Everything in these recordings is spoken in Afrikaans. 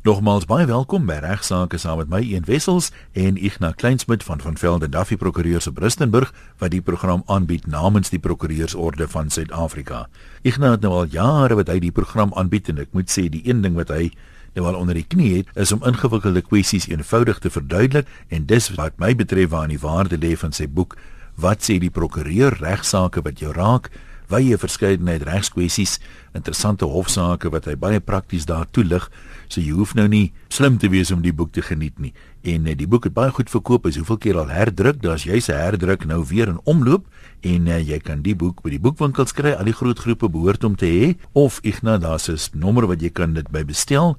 Nogmaals baie welkom by Regsake saam met my Een Wessels en Ignas Kleinsmid van van Velden Duffy Prokureurs op Rustenburg wat die program aanbied namens die Prokureursorde van Suid-Afrika. Ignas het nou al jare wat hy die program aanbied en ek moet sê die een ding wat hy nou al onder die knie het is om ingewikkelde kwessies eenvoudig te verduidelik en dis wat my betref waar aan die waarde lê van sy boek Wat sê die prokureur regsaake wat jou raak? Wye verskeidenheid regskwessies, interessante hofsaake wat hy baie prakties daar toelig. So jy hoef nou nie slim te wees om die boek te geniet nie. En uh, die boek het baie goed verkoop. Is hoeveel keer al herdruk? Daar's jy's 'n herdruk nou weer in omloop en uh, jy kan die boek by die boekwinkels kry. Al die groot groepe behoort om te hê of Ignas daar is nommer wat jy kan dit by bestel.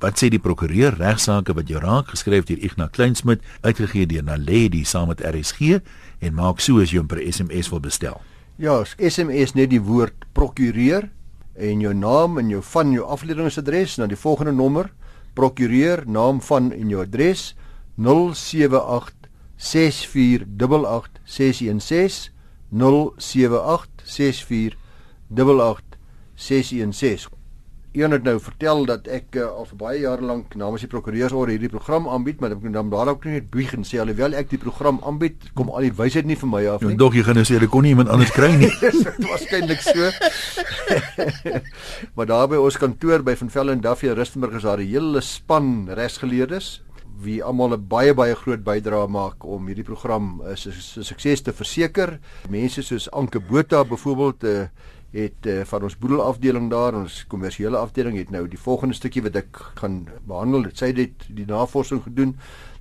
Wat sê die prokureur regsaake wat jou raak geskryf deur Ignas Kleinsmid uitgegee deur Naledi saam met RSG en maak so as jy hom per SMS wil bestel. Ja, SMS net die woord prokureur en jou naam en jou van jou afdelingsadres na die volgende nommer. Prokureur naam van en jou adres 078 648 616 078 648 616 Ian het nou vertel dat ek uh, al vir baie jare lank namens die prokureursorde hierdie program aanbied, maar ek moet dan daar ook net bieg en sê alhoewel ek die program aanbied, kom al die wysheid nie vir my af nie. Ja, dog jy gaan nou sê jy kon nie iemand anders kry nie. Waarskynlik so. maar daar by ons kantoor by Van Velden en Duffy Rustenburg is daar 'n hele span regsgeleerdes wie almal 'n baie baie groot bydrae maak om hierdie program 'n sukses te verseker. Mense soos Anke Botha byvoorbeeld 'n uh, het uh, van ons boedelafdeling daar ons kommersiële afdeling het nou die volgende stukkie wat ek gaan behandel. Het sy het die navorsing gedoen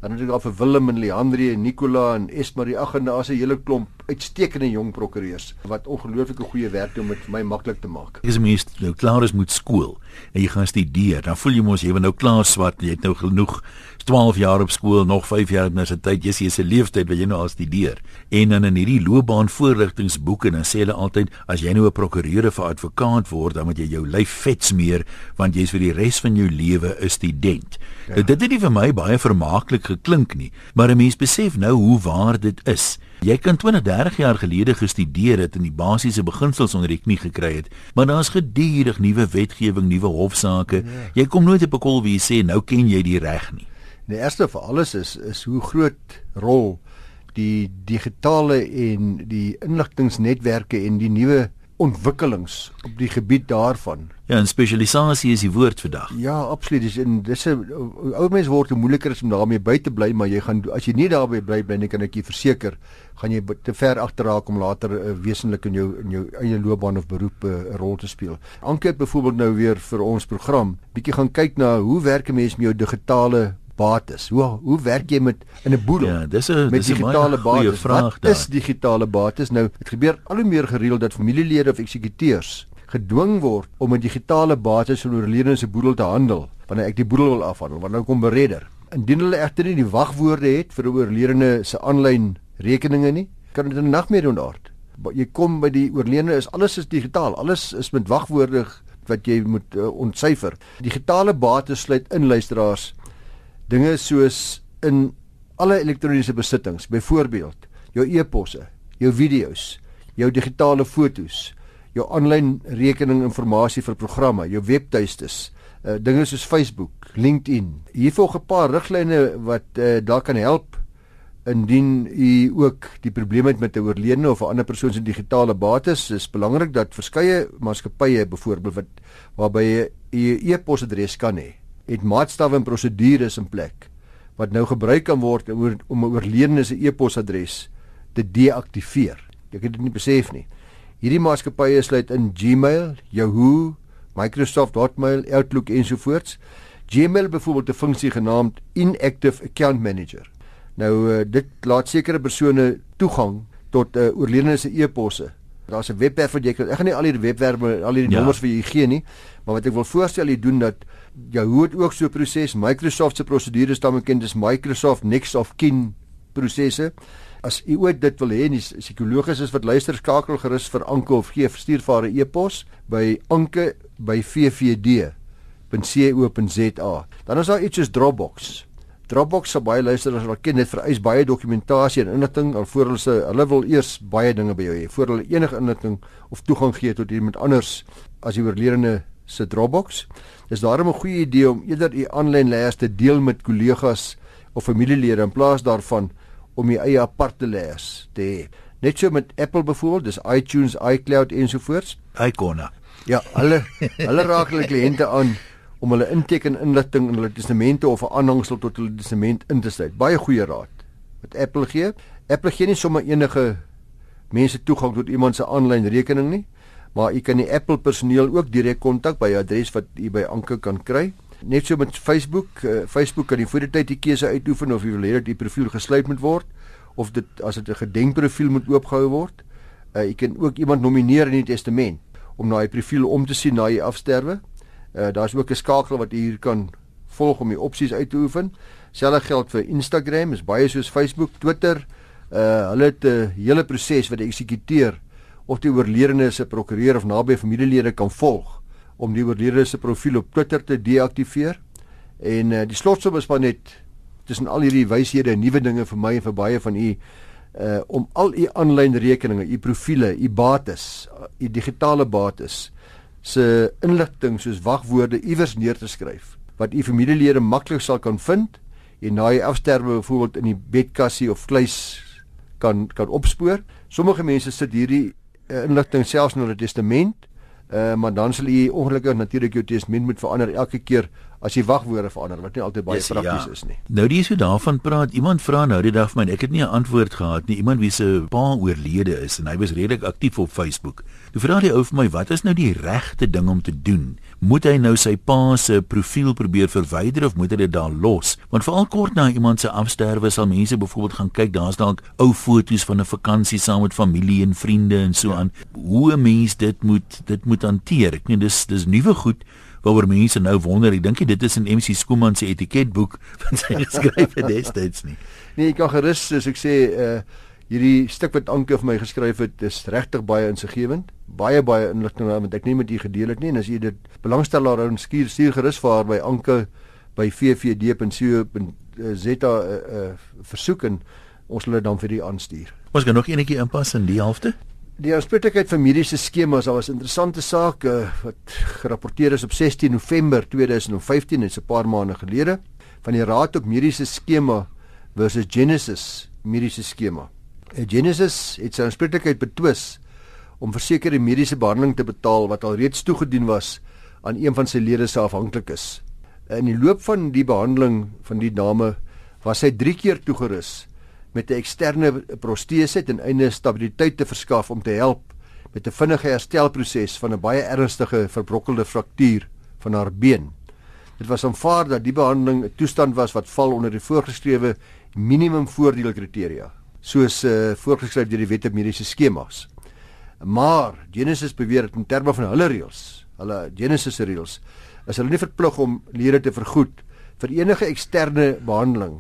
dan het ek al vir Willem en Leandre en Nicola en Esmarie ag en daar's 'n hele klomp uitstekende jong prokureurs wat ongelooflike goeie werk doen om dit vir my maklik te maak. Ek is mens nou klaar is met skool en jy gaan studeer, dan voel jy mos jy het nou klaar swat, jy het nou genoeg 12 jaar op skool, nog 5 jaar universiteit, jy is 'n leeftyd wat jy nou al studeer. En dan in hierdie loopbaanvoorligtingsboeke dan sê hulle altyd as jy nou 'n prokureur of advokaat word, dan moet jy jou lyf vet smeer want jy's vir die res van jou lewe 'n student. Ja. Nou dit het nie vir my baie vermaaklik geklink nie, maar 'n mens besef nou hoe waar dit is. Jy kan 20, 30 jaar gelede gestudeer het en die basiese beginsels onder die knie gekry het, maar daar's gedurig nuwe wetgewing, nuwe hofsaake. Ja. Jy kom nooit op 'n kol wie sê nou ken jy die reg nie. Die eerste vir alles is is hoe groot rol die digitale en die inligtingsnetwerke en die nuwe ontwikkelings op die gebied daarvan. Ja, en spesialisasie is die woord vandag. Ja, absoluut. Dis en dis 'n ou mens word hoe moeiliker is om daarmee by te bly, maar jy gaan as jy nie daarby bly bly nie, kan ek jou verseker, gaan jy te ver agterraak om later uh, eh, wesenlik in jou in jou eie loopbaan of beroep 'n uh, rol te speel. Anke het byvoorbeeld nou weer vir ons program bietjie gaan kyk na hoe werk 'n mens met jou digitale bates. Hoe hoe werk jy met in 'n boedel? Ja, dis 'n met digitale bates. Wat daar. is digitale bates? Nou, dit gebeur al hoe meer gereeld dat familielede of eksekuteurs gedwing word om 'n digitale bates van oorledene se boedel te handel wanneer ek die boedel wil afhandel, wanneer nou kom beredder. Indien hulle egter nie die wagwoorde het vir 'n oorledene se aanlyn rekeninge nie, kan dit 'n nagmerrie ontaard. Jy kom by die oorledene is alles is digitaal, alles is met wagwoorde wat jy moet uh, ontsyfer. Digitale bates sluit in luisteraars dinge soos in alle elektroniese besittings, byvoorbeeld jou e-posse, jou video's, jou digitale fotos, jou aanlyn rekeninginligting vir programme, jou webtuistes, uh, dinge soos Facebook, LinkedIn. Hier volg 'n paar riglyne wat uh, daar kan help indien u ook die probleem het met 'n oorledene of 'n ander persoon se digitale bates. Is belangrik dat verskeie maatskappye byvoorbeeld wat waarby u e-posadres kan hê het maatstawwe en prosedures in plek wat nou gebruik kan word om 'n oorledene se e-posadres te deaktiveer. Ek het dit nie besef nie. Hierdie maatskappye sluit in Gmail, Yahoo, Microsoft Hotmail, Outlook ensovoorts. Gmail byvoorbeeld 'n funksie genaamd Inactive Account Manager. Nou uh, dit laat sekere persone toegang tot 'n uh, oorledene se e-posse. Daar's 'n webwerf wat jy kan ek gaan nie al die webwerwe al die ja. nommers vir jou gee nie, maar wat ek wil voorstel jy doen dat Yahoo het ook so 'n proses. Microsoft se prosedure staan bekend as Microsoft Next of Kin prosesse. As u ooit dit wil hê, die psigologes is wat luister skakel gerus vir Anke of gee stuur vir haar 'n e-pos by anke@vvd.co.za. Dan is daar iets soos Dropbox. Dropbox sal baie luisteraars wat ken dit vereis baie dokumentasie en inligting alvorens hulle hulle wil eers baie dinge by jou hê voor hulle enige inligting of toegang gee tot iemand anders as die oorledene se Dropbox. Dis daarom 'n goeie idee om eerder u aanlyn leiers te deel met kollegas of familielede in plaas daarvan om u eie aparte leiers te hê. Net so met Apple byvoorbeeld, dis iTunes, iCloud ensovoorts. Icona. Ja, hulle hulle raak hulle kliënte aan om hulle inteken inligting in hulle testamente of 'n aanhangsel tot hulle testament in te sluit. Baie goeie raad wat Apple gee. Apple gee nie sommer enige mense toegang tot iemand se aanlyn rekening nie, maar u kan die Apple personeel ook direk kontak by 'n adres wat u by Anke kan kry. Net so met Facebook, uh, Facebook kan jy voor die tyd die keuse uitoefen of jy wil hê dat die profiel gesluit moet word of dit as dit 'n gedenkprofiel moet oopgehou word. Uh, jy kan ook iemand nomineer in die testament om na die profiel om te sien na jy afsterwe. Uh, Daar's ook 'n skakel wat jy hier kan volg om die opsies uit te oefen. Selfde geld vir Instagram, is baie soos Facebook, Twitter. Uh hulle het 'n hele proses wat eksekuteer of die oorledene se prokureur of naby familielede kan volg om die oorledene se profiel op Twitter te deaktiveer. En uh, die slotsom is maar net tussen al hierdie wyshede en nuwe dinge vir my en vir baie van u uh om al u aanlyn rekeninge, u profile, u bates, u digitale bates se inligting soos wagwoorde iewers neer te skryf wat u familielede maklik sal kan vind en na u afsterwe byvoorbeeld in die bedkassie of kluis kan kan opspoor. Sommige mense sit hierdie uh, inligting selfs in hulle testament, uh, maar dan sal u ongelukkig natuurlik jou testament moet verander elke keer as jy wagwoorde verander wat nie altyd baie yes, prakties ja. is nie. Nou dis so daarvan praat. Iemand vra nou die dag vir my, ek het nie 'n antwoord gehad nie. Iemand wie se pa oorlede is en hy was redelik aktief op Facebook. Toe vra die ou vir my, wat is nou die regte ding om te doen? Moet hy nou sy pa se profiel probeer verwyder of moet hy dit daar los? Want veral kort na iemand se afsterwe sal mense byvoorbeeld gaan kyk, daar's dalk ou foto's van 'n vakansie saam met familie en vriende en so aan. Hoe 'n mens dit moet dit moet hanteer. Ek meen dis dis nuwe goed waaroor mense nou wonder. Ek dink dit is in MC Skooman se etiketboek van sy geskryf het destyds nie. Nee, ek kan gerus soos ek sê uh hierdie stuk wat Anke vir my geskryf het, is regtig baie insiggewend. Baie baie inligting wat ek nie met u gedeel het nie en as u dit belangstel daarin skuur stuur gerus vir haar by Anke by vvd.co.za uh, uh versoek en ons sal dit dan vir u aanstuur. Ons gaan nog enetjie inpas in die helfte die aanspreeklikheid vir mediese skemas, daar was 'n interessante saak uh, wat gerapporteer is op 16 November 2015, dit's 'n paar maande gelede, van die Raad op Mediese Skema versus Genesis Mediese Skema. Uh, Genesis het sy aanspreeklikheid betwis om versekerde mediese behandeling te betaal wat alreeds toegedien was aan een van sy lede se afhanklikes. In die loop van die behandeling van die dame was sy 3 keer toegerus met 'n eksterne protese ten einde stabiliteit te verskaf om te help met 'n vinnige herstelproses van 'n baie ernstige verbrokkelde fraktuur van haar been. Dit was aanvaar dat die behandeling 'n toestand was wat val onder die voorgeskrewe minimum voordeelkriteria, soos uh, voorgeskryf deur die wet op mediese skemas. Maar Genesis beweer dat in terme van hulle reëls, hulle Genesis se reëls, is hulle nie verplig om lede te vergoed vir enige eksterne behandeling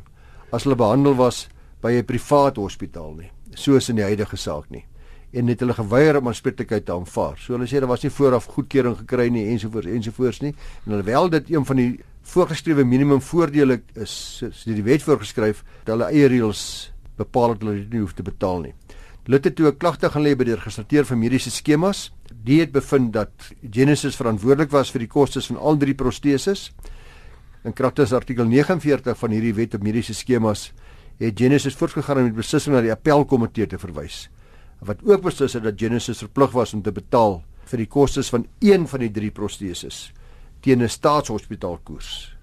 as hulle behandel was by 'n privaat hospitaal nie, soos in die huidige saak nie. En het hulle geweier om aanspreeklikheid te aanvaar. So hulle sê daar was nie vooraf goedkeuring gekry nie ensovoorts ensovoorts nie. En alhoewel dit een van die voorgeskrewe minimum voordele is, soos die wet voorgeskryf, dat hulle eie reëls bepaal dat hulle dit nie hoef te betaal nie. Het toe 'n klagte gaan lê by die registreer vir mediese skemas. Die het bevind dat Genesis verantwoordelik was vir die kostes van al drie proteses. In kragte artikel 49 van hierdie wet op mediese skemas het Genesis voortgegaan om die beslissing na die appelkomitee te verwys wat ook beslis het dat Genesis verplig was om te betaal vir die kostes van een van die drie proteses teen 'n staatshospitaal koers.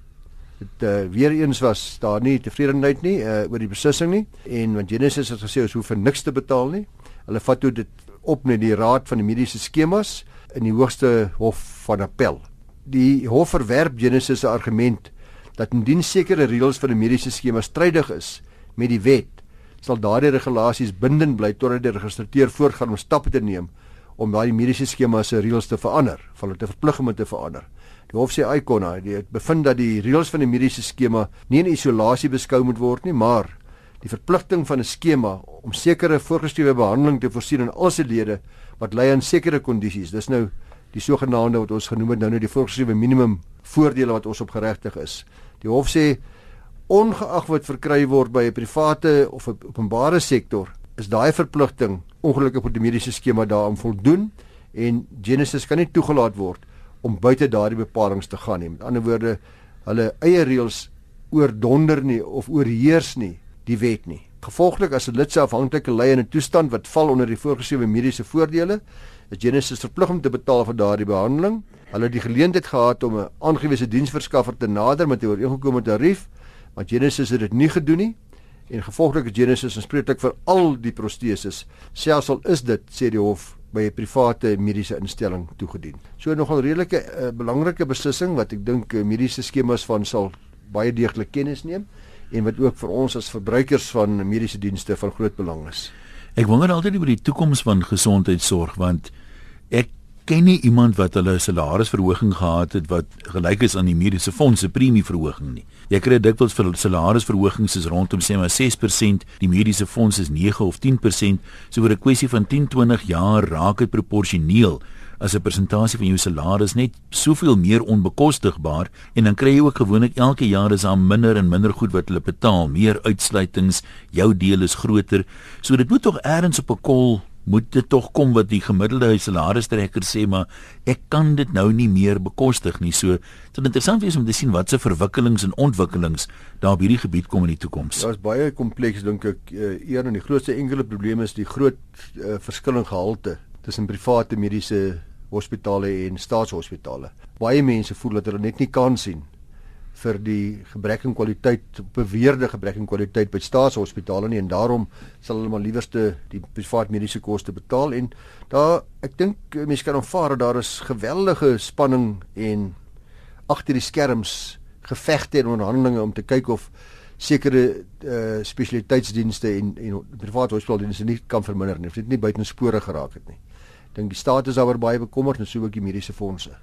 Dit uh, weer eens was daar nie tevredenheid nie uh, oor die beslissing nie en want Genesis het gesê ons hoef vir niks te betaal nie. Hulle vat toe dit op met die raad van die mediese skemas in die hoogste hof van appel. Die hof verwerp Genesis se argument dat indien sekere reëls van die mediese skema strydig is, met die wet sal daardie regulasies bindend bly totdat die registreer voortgaan om stappe te neem om daai mediese skema se reëls te verander, van hulle te verplig om te verander. Die hof sê Icona, dit bevind dat die reëls van die mediese skema nie in isolasie beskou moet word nie, maar die verpligting van 'n skema om sekere voorgeskrewe behandeling te voorsien aan al sy lede wat lei aan sekere kondisies. Dis nou die sogenaamde wat ons genoem het nou nou die voorgeskrewe minimum voordele wat ons op geregtig is. Die hof sê ongeag wat verkry word by 'n private of 'n openbare sektor, is daai verpligting ongelukkig op die mediese skema daaraan voldoen en Genesis kan nie toegelaat word om buite daardie bepalinge te gaan nie. Met ander woorde, hulle eie reëls oordonder nie of oorheers nie die wet nie. Gevolglik as 'n lid se afhanklike lê in 'n toestand wat val onder die voorgeskrewe mediese voordele, is Genesis verplig om te betaal vir daardie behandeling. Hulle het die geleentheid gehad om 'n aangewese diensverskaffer te nader met 'n ooreengekomme tarief, maar Genesis het dit nie gedoen nie en gevolglik is Genesis aanspreeklik vir al die proteses, selfs al is dit sê die hof by 'n private mediese instelling toegedien. So nogal redelike uh, belangrike beslissing wat ek dink uh, mediese skemas van sal baie deeglik kennis neem en wat ook vir ons as verbruikers van mediese dienste van groot belang is. Ek wonder altyd oor die toekoms van gesondheidsorg want ek ken nie iemand wat hulle salarisverhoging gehad het wat gelyk is aan die mediese fonds se premieverhoging nie. Jy kry dikwels vir salarisverhogings is rondom sê maar 6%, die mediese fonds is 9 of 10%, so oor 'n kwessie van 10-20 jaar raak dit proporsioneel as 'n persentasie van jou salaris net soveel meer onbekostigbaar en dan kry jy ook gewoonlik elke jaar is daar minder en minder goed wat hulle betaal, meer uitsluitings, jou deel is groter. So dit moet tog eers op 'n kol moet dit tog kom wat die gemiddelde huisalariestrekker sê maar ek kan dit nou nie meer bekostig nie so dit is interessant wees om te sien wat se verwikkelings en ontwikkelings daar op hierdie gebied kom in die toekoms. Dit is baie kompleks dink ek uh, een van die grootste enkele probleme is die groot uh, verskil in gehalte tussen private mediese hospitale en staatshospitale. Baie mense voel dat hulle net nie kan sien vir die gebrek aan kwaliteit beweerde gebrek aan kwaliteit by staatshospitale nie en daarom sal hulle maar liewerste die privaat mediese koste betaal en daar ek dink mense kan aanvaar dat daar is geweldige spanning en agter die skerms gevegte en onderhandelinge om te kyk of sekere uh, spesialiteitsdienste en en private hospitaaldienste nie kan verminder nie of dit nie buitenspore geraak het nie. Dink die staat is daaroor baie bekommerd en so ook die mediese fondse.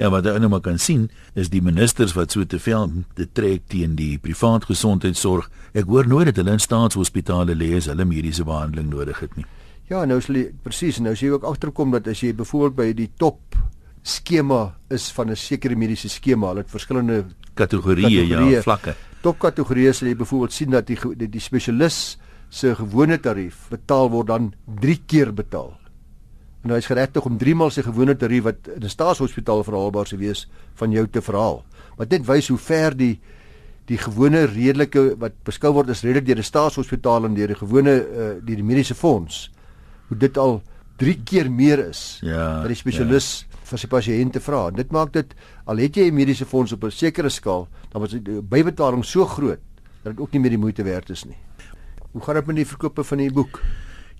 Ja, wat jy nou maar kan sien, is die ministers wat so te veel te trek teen die privaat gesondheidsorg. Ek hoor nooit dat hulle in staatshospitale lê as hulle mediese behandeling nodig het nie. Ja, nou is presies, nou sien jy ook agterkom dat as jy byvoorbeeld by die top skema is van 'n sekere mediese skema, hulle het verskillende kategorieë, ja, vlakke. Top kategorieë sal jy byvoorbeeld sien dat die die, die spesialis se gewone tarief betaal word dan 3 keer betaal en hy is geregtig om 3 maal sy gewone tarief wat in 'n staatshospitaal verhaalbaar sou wees van jou te verhaal. Maar dit wys hoe ver die die gewone redelike wat beskou word as redelik deur 'n staatshospitaal en deur die gewone uh, die, die mediese fonds hoe dit al 3 keer meer is ja, dat die spesialis ja. vir sy pasiënte vra. Dit maak dit al het jy 'n mediese fonds op 'n sekere skaal, dan was die bybetaling so groot dat dit ook nie meer die moeite werd is nie. Hoe gaan dit met die verkope van die boek?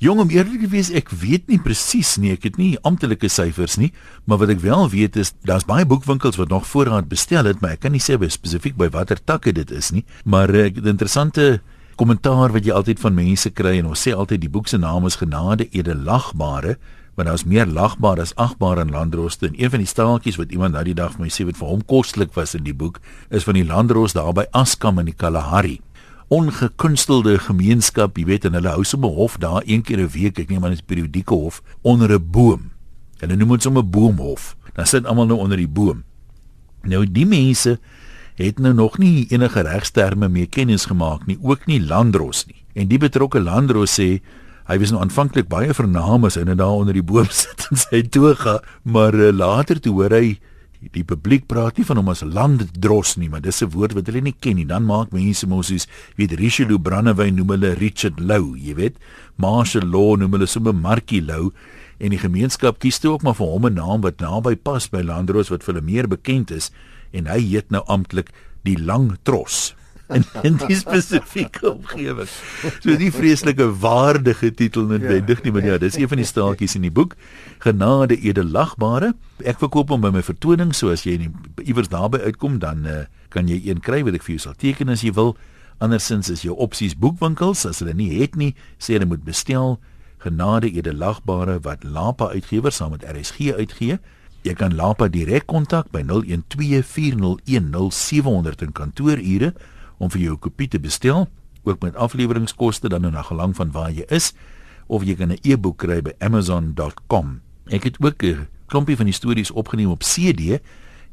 Jong om eerlik te wees, ek weet nie presies nie, ek het nie amptelike syfers nie, maar wat ek wel weet is daar's baie boekwinkels wat nog voorraad bestel het, maar ek kan nie sê spesifiek by watter takke dit is nie, maar eh, 'n interessante kommentaar wat jy altyd van mense kry en ons sê altyd die boek se naam is Genade Edelagbare, want daar's meer lagbaar as agbaar in landroste en een van die staaltjies wat iemand nou die dag vir my sê wat vir hom kostelik was in die boek is van die landros daar by Askam in die Kalahari ongekunstelde gemeenskap, jy weet, en hulle hou sommer hof daar een keer 'n week, ek neem aan dit is periodieke hof onder 'n boom. Hulle noem dit sommer boomhof. Dan sit almal nou onder die boom. Nou die mense het nou nog nie enige regsterme mee kennis gemaak nie, ook nie landros nie. En die betrokke landros sê hy was nou aanvanklik baie vernaam as hy net daar onder die boom sit en sy toga, maar uh, later toe hoor hy die publiek praat nie van hom as landdros nie, maar dis 'n woord wat hulle nie ken nie. Dan maak mense mos soos weet Richelieu Brandewyn noem hulle Richard Lou, jy weet. Marshall Law noem hulle sommer Markie Lou en die gemeenskap kies toe ook maar vir hom 'n naam wat naby pas by landdros wat vir hulle meer bekend is en hy heet nou amptelik die Langtros in in die spesifieke omgewing. So die vreeslike waardige titel noodwendig nie, maar ja, dis een van die staaltjies in die boek. Genade edelagbare. Ek verkoop hom by my vertoning, so as jy iewers daarby uitkom, dan uh, kan jy een kry wat ek vir jou sal teken as jy wil. Andersins is jou opsies boekwinkels, as hulle nie het nie, sê hulle moet bestel. Genade edelagbare wat Lapa uitgewer saam met RSG uitgee. Jy kan Lapa direk kontak by 012 401 0700 in kantoorure om vir jou 'n kopie te bestel, ook met afleweringskoste dan nou na gelang van waar jy is, of jy kan 'n e-boek kry by amazon.com. Ek het ook 'n klompie van die stories opgeneem op CD.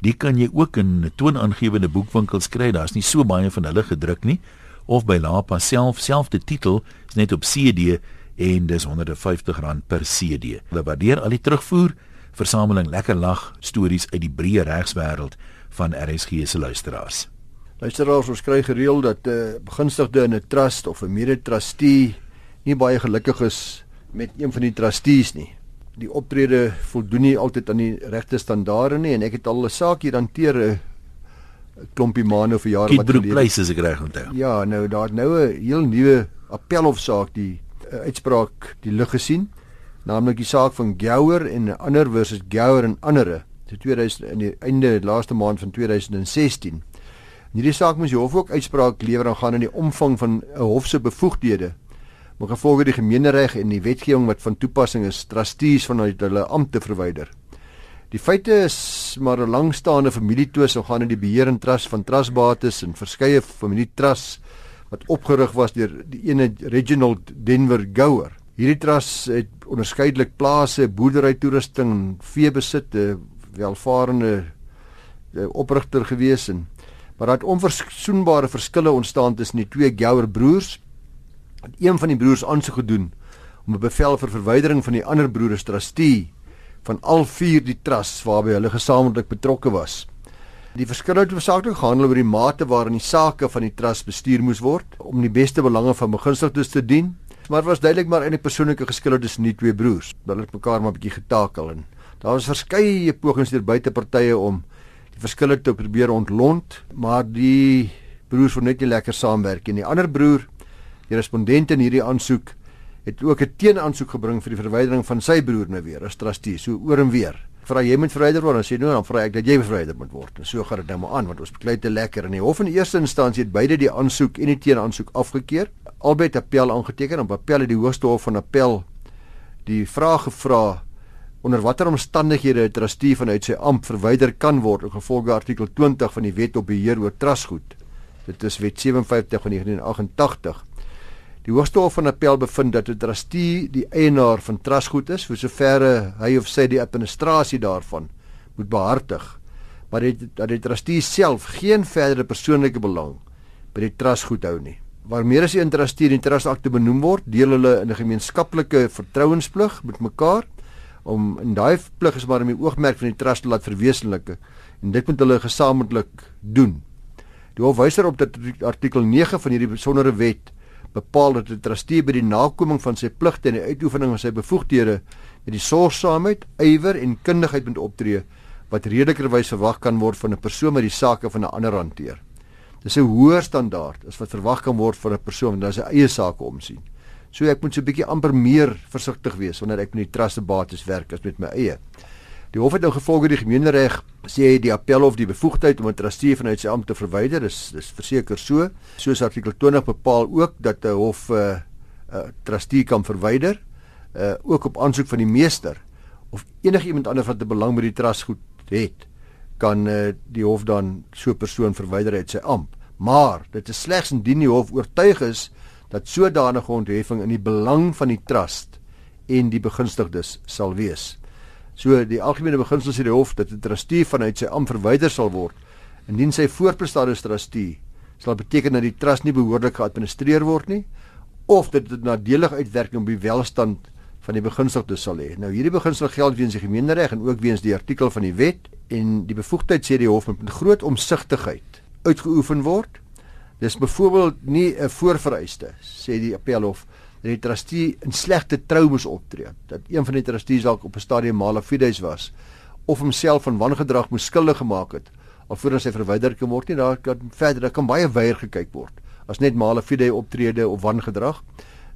Die kan jy ook in toonaangewende boekwinkels kry. Daar's nie so baie van hulle gedruk nie of by Lapa self selfde titel is net op CD en dis R150 per CD. Hulle waardeer al die terugvoer versameling lekker lag stories uit die breë regswêreld van RSG se luisteraars. Luisteraars, ons kry gereeld dat 'n uh, begunstigde in 'n trust of 'n mede-trustee nie baie gelukkig is met een van die trustees nie. Die optrede voldoen nie altyd aan die regte standaarde nie en ek het al 'n saak hier hanteer 'n klompie maande of jare wat gelede. Place is ek reg onthou. Ja, nou daar nou 'n heel nuwe appelhofsaak die uh, uitspraak die lig gesien, naamlik die saak van Gower en ander versus Gower en ander. Dit 2000 in die einde laaste maand van 2016. Hierdie saak moes die hof ook uitspraak lewer aangaande die omvang van 'n hof se bevoegdhede maar gevolge die gemeenereg en die wetgewing wat van toepassing is, trustees vanuit hulle ampte verwyder. Die feite is maar 'n langstaande familietwis so gaan in die beheer en trust van trustbates en verskeie familietrusts wat opgerig was deur die ene Reginald Denver Gower. Hierdie trust het onderskeidelik plase, boerdery toerusting en veebesit, 'n welvarende oprigter gewees en maar het onverzoenbare verskille ontstaan tussen die twee Gower broers het een van die broers aansoek gedoen om 'n bevel vir verwydering van die ander broer as trustee van al vier die trusts waarby hulle gesamentlik betrokke was. Die verskille het hoofsaaklik gehandel oor die mate waarin die sake van die trust bestuur moes word om die beste belange van begunstigdes te dien. Maar was duidelik maar 'n persoonlike geskille tussen die twee broers. Hulle het mekaar maar 'n bietjie getakel en daar was verskeie pogings deur buitepartye om die verskille te probeer ontlont, maar die broers wou net nie lekker saamwerk nie. Die ander broer Die respondent in hierdie aansoek het ook 'n teenaansoek gebring vir die verwydering van sy broer nou weer as trustee, so oor en weer. Vra jy moet verwyder word, dan sê nou dan vra ek dat jy verwyder moet word. En so gaan dit nou maar aan want ons beklei te lekker in die hof in eerste instansie het beide die aansoek en die teenaansoek afgekeur. Albei het appel aangeteken op appel het die hoogste hof van appel die vraag gevra onder watter omstandighede 'n trustee vanuit sy amp verwyder kan word in gevolge artikel 20 van die Wet op beheer oor trustgoed. Dit is Wet 57 van 1988. Die Hoogste Hof van Appel bevind dat 'n trustee die eienaar van trustgoed is, vir sover hy of sy die administrasie daarvan moet behartig, maar dit dat die trustee self geen verdere persoonlike belang by die trustgoed hou nie. Waarmee as 'n trustee in die trustakte benoem word, deel hulle in 'n gemeenskaplike vertrouensplig met mekaar om in daai plig is maar om die oogmerk van die trust te laat verwesenlike en dit moet hulle gesamentlik doen. Die hof wys erop dat artikel 9 van hierdie besondere wet bepaal dat 'n trustee by die nakoming van sy pligte en die uitoefening van sy bevoegdhede met die sorgsaamheid, ywer en kundigheid moet optree wat redelikerwys verwag kan word van 'n persoon wat die sake van 'n ander hanteer. Dis 'n hoër standaard as wat verwag kan word van 'n persoon wat sy eie sake omsien. So ek moet so 'n bietjie amper meer versigtig wees wanneer ek met die trust bates werk as met my eie. Die hof het nou gevolge die gemeenereg sê die appelhof die bevoegdheid om 'n trustee vanuit sy ampt te verwyder. Dis dis verseker so. Soos artikel 20 bepaal ook dat 'n hof 'n uh, uh, trustee kan verwyder uh, ook op aansoek van die meester of enigiemand anders wat 'n belang by die trust goed het kan uh, die hof dan so 'n persoon verwyder uit sy ampt. Maar dit is slegs indien die hof oortuig is dat sodanige ontheffing in die belang van die trust en die begunstigdes sal wees. So die algemene beginsel sê die hof dat 'n trustee vanuit sy ampt verwyder sal word indien sy voorbestaande trustee sal beteken dat die trust nie behoorlik geadministreer word nie of dit 'n nadelige uitwerking op die welstand van die begunstigdes sal hê. Nou hierdie beginsel geld weens die gemeenereg en ook weens die artikel van die wet en die bevoegdheid sê die hof moet met groot omsigtigheid uitgeoefen word. Dis byvoorbeeld nie 'n voorvereiste sê die appelhof dat die trustee in slegte trou moes optree, dat een van die trustees dalk op 'n stadium mala fides was of homself van wangedrag moes skuldig gemaak het alvorens hy verwyder kan word nie, daar kan verder daar kan baie weier gekyk word as net mala fide optrede of wangedrag.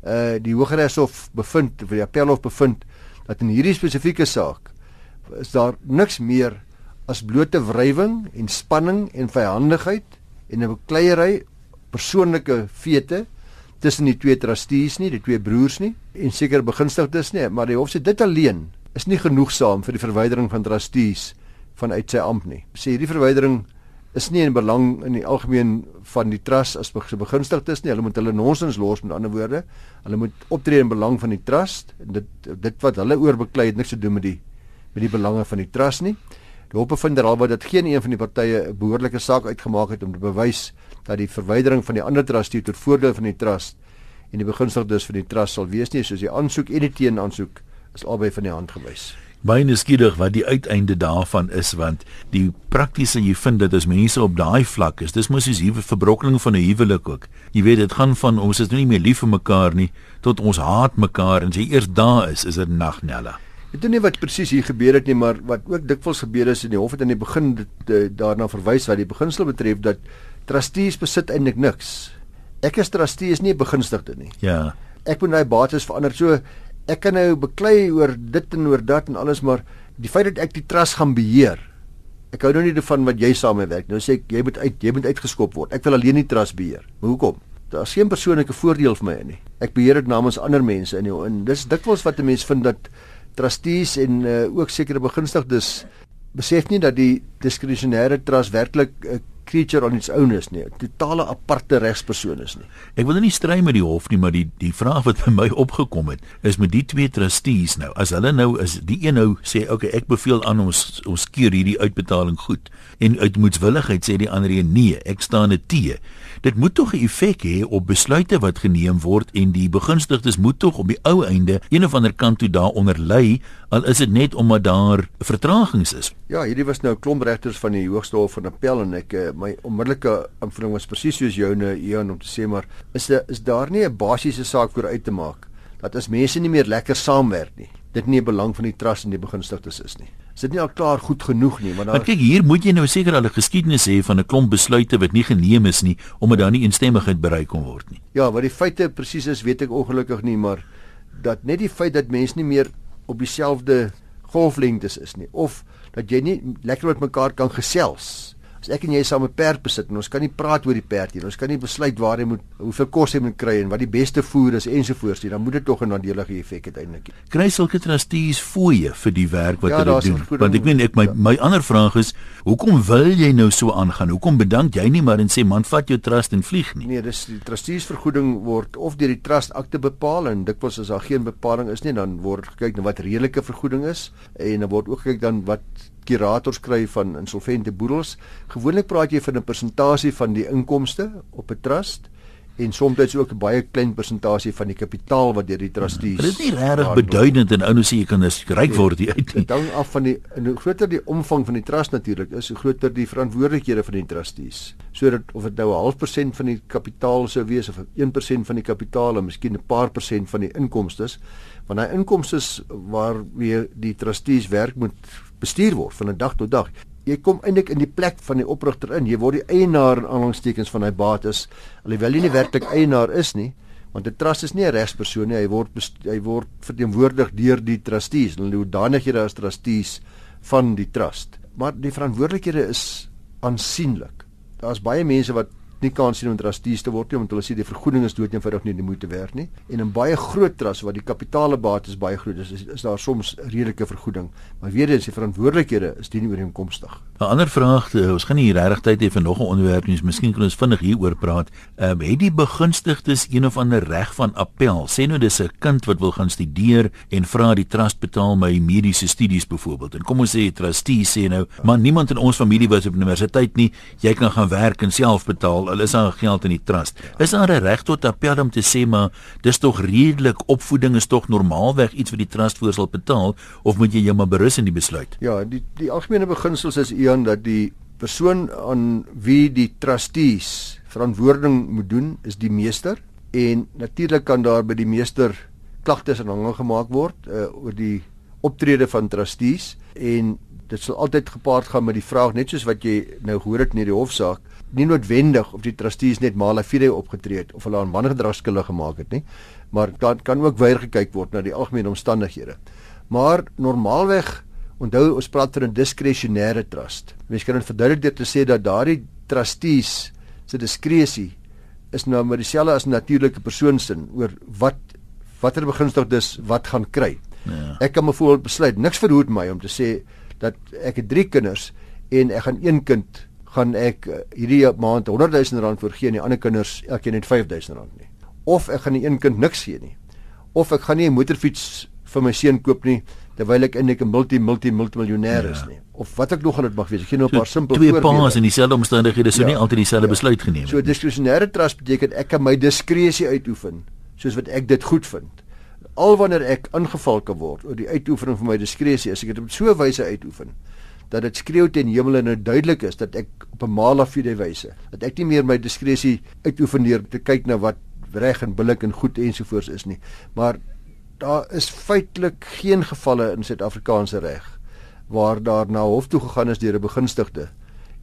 Uh die Hooggeregshof bevind of die Appelhof bevind dat in hierdie spesifieke saak is daar niks meer as blote wrywing en spanning en vyhandigheid en 'n bekleierery persoonlike feite tussen die twee trustees nie, die twee broers nie en seker begunstigdes nie, maar die hof sê dit alleen is nie genoegsaam vir die verwydering van trustees vanuit sy ampt nie. Sê hierdie verwydering is nie in belang in die algemeen van die trust as begunstigdes nie. Hulle moet hulle nonsens los met ander woorde. Hulle moet optree in belang van die trust en dit dit wat hulle oorbeklei het niks te doen met die met die belange van die trust nie. Die hof bevind derhalwe dat geen een van die partye 'n behoorlike saak uitgemaak het om te bewys dat die verwydering van die ander trustee tot voordeel van die trust en die begunstigdes vir die trust sal wees nie soos die aansoek en die teenaansoek is albei van die hand gewys. baie nuuskierig wat die uiteinde daarvan is want die praktiese jy vind dat as mense op daai vlak is dis mos soos hier verbrokkeling van 'n huwelik ook jy weet dit gaan van ons is nou nie meer lief vir mekaar nie tot ons haat mekaar en as jy eers daar is is dit nagnella Ek weet nie wat presies hier gebeur het nie, maar wat ook dikwels gebeur is in die hof het aan die begin dit, daarna verwys wat die beginsel betref dat trustees besit eintlik niks. Ek as trustee is nie 'n begunstigde nie. Ja. Ek moet my bates verander. So ek kan nou beklei oor dit en oor dat en alles, maar die feit dat ek die trust gaan beheer. Ek hou nou nie daarvan wat jy saam mee werk. Nou sê ek jy moet uit jy moet uitgeskop word. Ek wil alleen die trust beheer. Maar hoekom? Daar's geen persoonlike voordeel vir my nie. Ek beheer dit namens ander mense in en dis dikwels wat 'n mens vind dat trustees en uh, ook sekere begunstigdes besef nie dat die diskresionêre trust werklik 'n creature on its own is nie, 'n totale aparte regspersoon is nie. Ek wil nou nie stry met die hof nie, maar die die vraag wat by my opgekom het, is met die twee trustees nou, as hulle nou is die een nou sê, "Oké, okay, ek beveel aan ons ons keer hierdie uitbetaling goed." En uit moedswilligheid sê die ander een, "Nee, ek staan 'n tee." Dit moet tog 'n effek hê op besluite wat geneem word en die begunstigdes moet tog op die ou einde een of ander kant toe daaronder lê al is dit net omdat daar vertragings is. Ja, hierdie was nou klomp regters van die Hoogste Hof van Appel en ek eh, my onmiddellike aanvulling was presies soos joune Ian om te sê maar is daar is daar nie 'n basiese saak vir uit te maak dat as mense nie meer lekker saamwerk nie, dit nie 'n belang van die trust en die begunstigdes is nie? Is dit nie al klaar goed genoeg nie? Want daar kyk hier moet jy nou seker al 'n geskiedenis hê van 'n klomp besluite wat nie geneem is nie omdat daar nie eensstemmigheid bereik kon word nie. Ja wat die feite presies is weet ek ongelukkig nie maar dat net die feit dat mense nie meer op dieselfde golflengtes is nie of dat jy nie lekker met mekaar kan gesels As ek en jy saam 'n perd besit en ons kan nie praat oor die perd nie. Ons kan nie besluit waar hy moet hoeveel kos hy moet kry en wat die beste voer is ensovoorts nie. Dan moet dit tog 'n nadelige effek uiteindelik hê. Kry sulke trustees fooie vir die werk wat ja, hulle doen. Want ek meen ek my ja. my ander vraag is, hoekom wil jy nou so aangaan? Hoekom bedank jy nie maar en sê man, vat jou trust en vlieg nie? Nee, dis die trustees vergoeding word of deur die trust akte bepaal en dikwels as daar geen bepaling is nie, dan word gekyk na wat redelike vergoeding is en dan word ook gekyk dan wat kurators kry van insolvente boedels. Gewoonlik praat jy van 'n persentasie van die inkomste op 'n trust en soms ook 'n baie klein persentasie van die kapitaal wat deur die trustees. Dit is nie regtig beduidend en ou nou sê jy kan ryk word hier uit. Dit hang af van die en hoe groter die omvang van die trust natuurlik is, hoe groter die verantwoordelikhede van die trustees. Sodat of dit nou 'n half persent van die kapitaal sou wees of 1% van die kapitaal en miskien 'n paar persent van die inkomste, want daai inkomste waar wie die trustees werk moet bestuur word van 'n dag tot dag. Jy kom eintlik in die plek van die oprigter in. Jy word die eienaar in aanhalingstekens van hy bates, alhoewel jy nie werklik eienaar is nie, want 'n trust is nie 'n regspersoon nie. Hy word hy word verteenwoordig deur die trustees. Hulle hoe danighede as trustees van die trust. Maar die verantwoordelikhede is aansienlik. Daar's baie mense wat nie kans sien om trustees te word nie omdat hulle sê die vergoeding is dood eenvoudig nie die moeite werd nie. En in baie groot trusts waar die kapitaalbates baie groot is, is, is daar soms redelike vergoeding, maar weer eens die verantwoordelikhede is dien ooreenkomstig. 'n Ander vraag, eh, ons gaan nie hier regtig tyd hê vir nog 'n onderwerp nie, miskien kan ons vinnig hieroor praat. Ehm um, het die begunstigdes een of ander reg van appel? Sê nou dis 'n kind wat wil gaan studeer en vra die trust betaal my mediese studies byvoorbeeld. En kom ons sê die trustee sê nou, maar niemand in ons familie was op universiteit nie, jy kan gaan werk en self betaal hulle is daar geld in die trust. Is daar 'n reg tot appel om te sê maar dis tog redelik opvoeding is tog normaalweg iets wat die trust voor sal betaal of moet jy jou maar berus in die besluit? Ja, die die algemene beginsels is eon dat die persoon aan wie die trustees verantwoording moet doen is die meester en natuurlik kan daar by die meester klagtes aanhang gemaak word uh, oor die optrede van trustees en dit sal altyd gepaard gaan met die vraag net soos wat jy nou gehoor het in hierdie hofsaak nie noodwendig of die trustees net male vier opgetree het of hulle aan wangedrag skuldig gemaak het nie maar dan kan ook weer gekyk word na die algemene omstandighede. Maar normaalweg onthou ons praat van 'n diskresionêre trust. Mens kan dit verduidelik deur te sê dat daardie trustees se diskresie is nou maar dieselfde as 'n natuurlike persoon se oor wat watter begunstigdes wat gaan kry. Ja. ek kan byvoorbeeld besluit niks verhoed my om te sê dat ek het drie kinders en ek gaan een kind gaan ek uh, hierdie maand 100 000 rand vir gee en die ander kinders elkeen net 5000 rand nie. Of ek gaan die een kind niks gee nie. Of ek gaan nie 'n motorfiets vir my seun koop nie terwyl ek eintlik 'n multi multi multimiljonair ja. is nie. Of wat ek nog gaan dit mag wees. Ek gee nou 'n paar simpel voorbeelde. Twee paas in dieselfde omstandighede sou ja. nie altyd dieselfde ja. besluit geneem het. So diskresionêre trust beteken ek kan my diskresie uitoefen soos wat ek dit goed vind. al wanneer ek aangeval kan word oor die uitoefening van my diskresie, as ek dit op so 'n wyse uitoefen dat dit skreeu teen hemel en nou duidelik is dat ek op 'n mala fide wyse, dat ek nie meer my diskresie uitoefen deur te kyk na wat reg en billik en goed ensovoorts is nie, maar daar is feitelik geen gevalle in Suid-Afrikaanse reg waar daar na hof toe gegaan is deur 'n begunstigde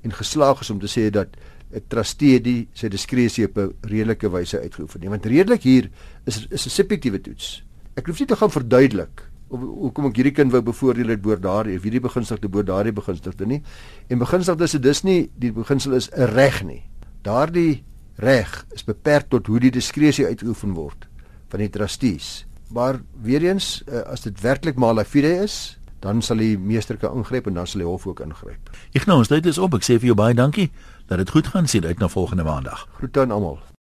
en geslaag is om te sê dat 'n trustee die sy diskresie op 'n redelike wyse uitgeoefen het. Want redelik hier is is 'n subjektiewe toets. Ek hoef nie te gaan verduidelik hoekom ek hierdie kind wou bevoordeel het boor daardie of hierdie begunstigde boor daardie begunstigde nie. En begunstigde is dis nie die beginsel is 'n reg nie. Daardie reg is beperk tot hoe die diskresie uitgeoefen word van die trustees. Maar weer eens eh, as dit werklik mala fide is, dan sal die meester kan ingryp en dan sal die hof ook ingryp. Ek nou, ons tyd is op. Ek sê vir jou baie dankie dat dit goed gaan sien uit na volgende maandag. Groete aan almal.